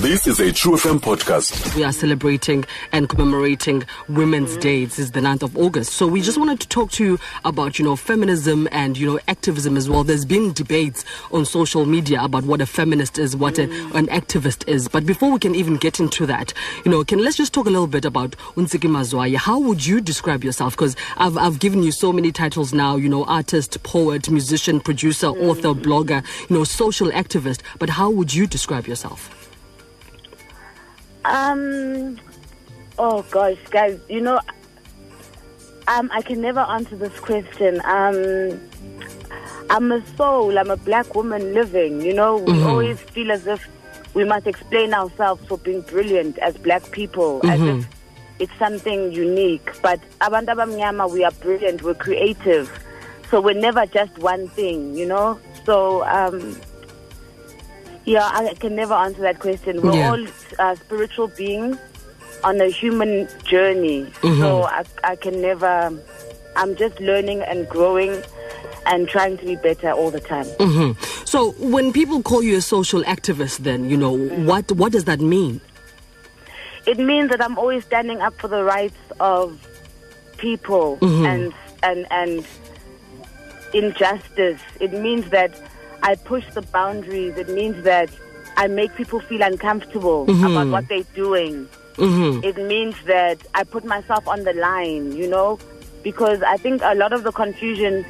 This is a Tru FM podcast. We are celebrating and commemorating Women's Day. This is the 9th of August. So we just wanted to talk to you about, you know, feminism and, you know, activism as well. There's been debates on social media about what a feminist is, what a, mm. an activist is. But before we can even get into that, you know, can let's just talk a little bit about Ntsiki Mazwai. How would you describe yourself? Because I've, I've given you so many titles now, you know, artist, poet, musician, producer, author, blogger, you know, social activist. But how would you describe yourself? Um. Oh gosh, guys, you know, um, I can never answer this question. Um, I'm a soul. I'm a black woman living. You know, we always feel as if we must explain ourselves for being brilliant as black people, as if it's something unique. But abantu abamnyama, we are brilliant. We're creative, so we're never just one thing. You know, so um. Yeah, I can never answer that question. We're Yeah. all uh, spiritual beings on a human journey. Mm-hmm. So I, I can never, I'm just learning and growing and trying to be better all the time. Mm-hmm. So when people call you a social activist, then, you know, mm. what, what does that mean? It means that I'm always standing up for the rights of people mm-hmm. and, and, and injustice. It means that I push the boundaries. It means that I make people feel uncomfortable mm-hmm. about what they're doing. Mm-hmm. It means that I put myself on the line, you know, because I think a lot of the confusion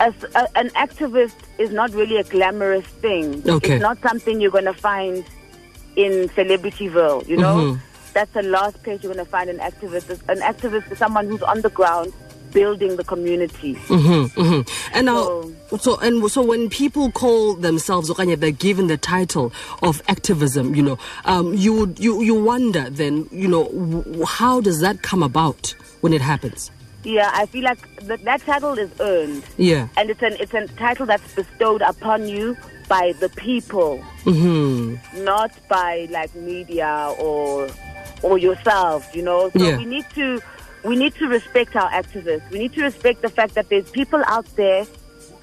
as a, an activist is not really a glamorous thing. Okay. It's not something you're going to find in Celebrityville, you know? Mm-hmm. That's the last place you're going to find an activist. An activist is someone who's on the ground building the community. And now, so and so when people call themselves okanye they're given the title of activism, you know, um, you would you you wonder then, you know, w- how does that come about when it happens? Yeah, I feel like that, that title is earned. Yeah. And it's an it's a title that's bestowed upon you by the people, Mm-hmm. not by like media or or yourself. You know, so Yeah. we need to we need to respect our activists. We need to respect the fact that there's people out there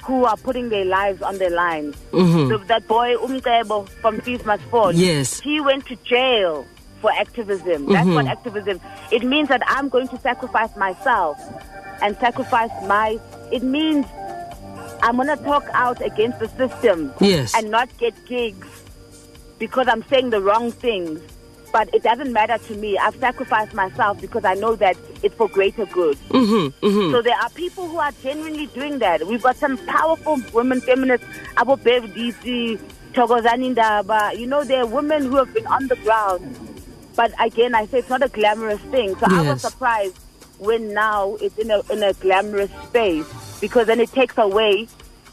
who are putting their lives on the line. Mm-hmm. So that boy Umkebo from Fees Must Fall. Yes. he went to jail for activism. That's mm-hmm. what activism. It means that I'm going to sacrifice myself and sacrifice my. It means I'm gonna talk out against the system Yes. and not get gigs because I'm saying the wrong things. But it doesn't matter to me. I've sacrificed myself because I know that it's for greater good. Mm-hmm. So there are people who are genuinely doing that. We've got some powerful women feminists, Abo Bev Ditsie, Thokozani Ndaba. You know, there are women who have been on the ground. But again, I say it's not a glamorous thing. So I was surprised when now it's in a, in a glamorous space because then it takes away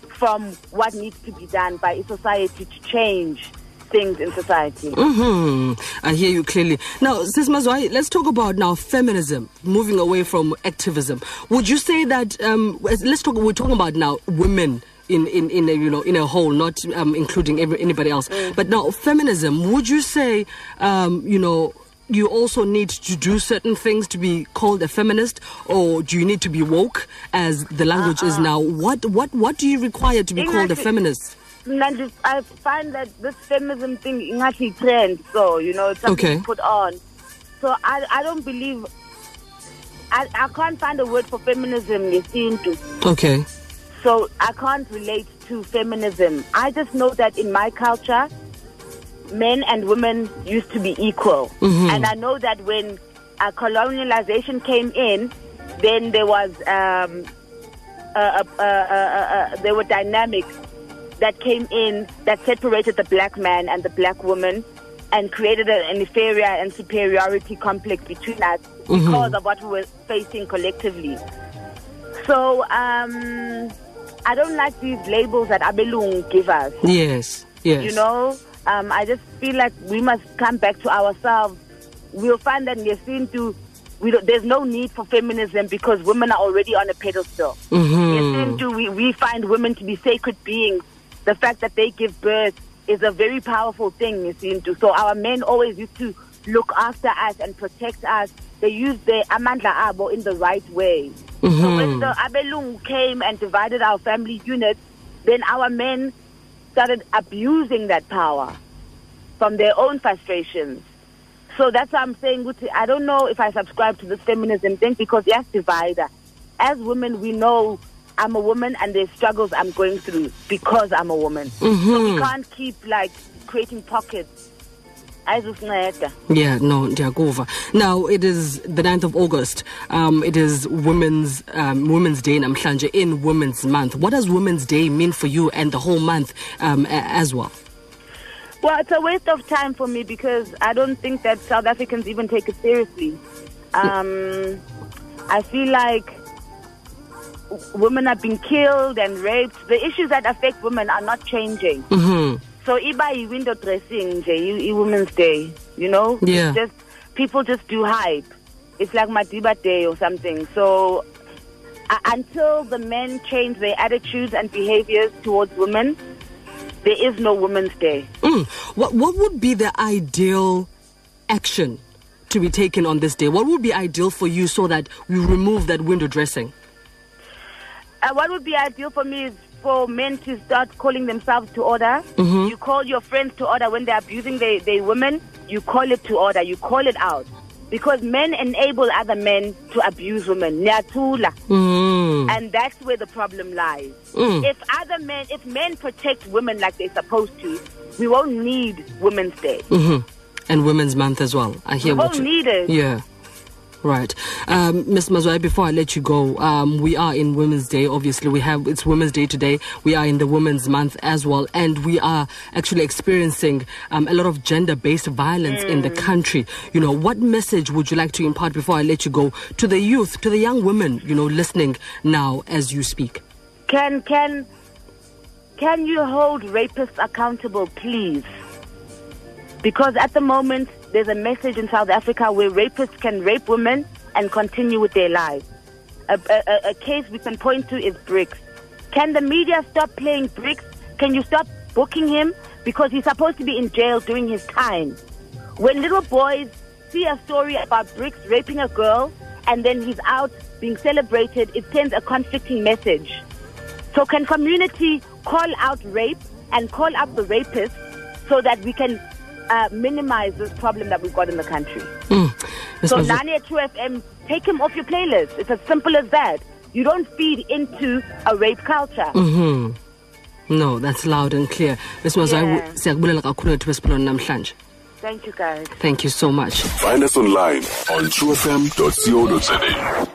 from what needs to be done by society to change things in society. hmm I hear you clearly. Now, Sis Mazwai, let's talk about now feminism, moving away from activism. Would you say that, um, let's talk, we're talking about now women in, in, in a, you know, in a whole, not um, including every, anybody else. But now feminism, would you say, um, you know, you also need to do certain things to be called a feminist, or do you need to be woke, as the language is now? What what what do you require to be called a feminist? Mna, I find that this feminism thing actually trend, so you know, it's something Okay. to put on. So I, I don't believe. I, I can't find a word for feminism yesintu, Okay. so I can't relate to feminism. I just know that in my culture, men and women used to be equal, and I know that when uh, colonialization came in, then there was um, uh, uh, uh, uh, uh, there were dynamics that came in that separated the black man and the black woman and created an inferior and superiority complex between us because of what we were facing collectively. So um, I don't like these labels that Abelung give us. Yes. Yes. You know, um, I just feel like we must come back to ourselves. We'll find that Yesintu, we don't, there's no need for feminism because women are already on a pedestal. Yesintu, we, we find women to be sacred beings. The fact that they give birth is a very powerful thing, Yesintu. So our men always used to look after us and protect us. They used their amandla abo in the right way. So when mm-hmm. the Abelung came and divided our family units, then our men started abusing that power. from their own frustrations. So that's why I'm saying, I don't know if I subscribe to this feminism thing because yes, divider. As women, we know I'm a woman and there's struggles I'm going through because I'm a woman. So we can't keep like creating pockets. Yeah, no, ndiyakuva. Now it is the 9th of August. Um, it is Women's um, Women's Day namhlanje in Women's Month. What does Women's Day mean for you and the whole month um, a- as well? Well, it's a waste of time for me because I don't think that South Africans even take it seriously. Um, I feel like women are being killed and raped. The issues that affect women are not changing. Mm-hmm. So iba window dressing i Women's Day, you know? Yeah. It's just people just do hype. It's like Madiba Day or something. So uh, until the men change their attitudes and behaviors towards women, there is no Women's Day. Mm. What what would be the ideal action to be taken on this day? What would be ideal for you so that we remove that window dressing? Uh, what would be ideal for me is for men to start calling themselves to order. You call your friends to order when they're abusing their, their women. You call it to order. You call it out. Because men enable other men to abuse women. Mm. And that's where the problem lies. Mm. If other men, if men protect women like they're supposed to, we won't need Women's Day. hmm And Women's Month as well. I hear We what won't you. need it. Yeah. Right. Um, Ms. Mazwai, before I let you go, um, we are in Women's Day. Obviously, we have it's Women's Day today. We are in the Women's Month as well, and we are actually experiencing um, a lot of gender-based violence in the country. You know, what message would you like to impart before I let you go to the youth, to the young women, you know, listening now as you speak? Can can can you hold rapists accountable, please? Because at the moment there's a message in South Africa where rapists can rape women and continue with their lives. A, a, a case we can point to is Brickz. Can the media stop playing Brickz? Can you stop booking him because he's supposed to be in jail doing his time? When little boys see a story about Brickz raping a girl and then he's out being celebrated, it sends a conflicting message. So can community call out rape and call out the rapists so that we can uh, minimize this problem that we've got in the country? Mm. So Mazwai- Nani at 2FM, take him off your playlist. It's as simple as that. You don't feed into a rape culture. Mm-hmm. No, that's loud and clear. Ms. Mazwai, Yeah. siyakubulela kakhulu ethu besiphilweni namhlanje. Thank you, guys. Thank you so much. Find us online on trufm.co.za.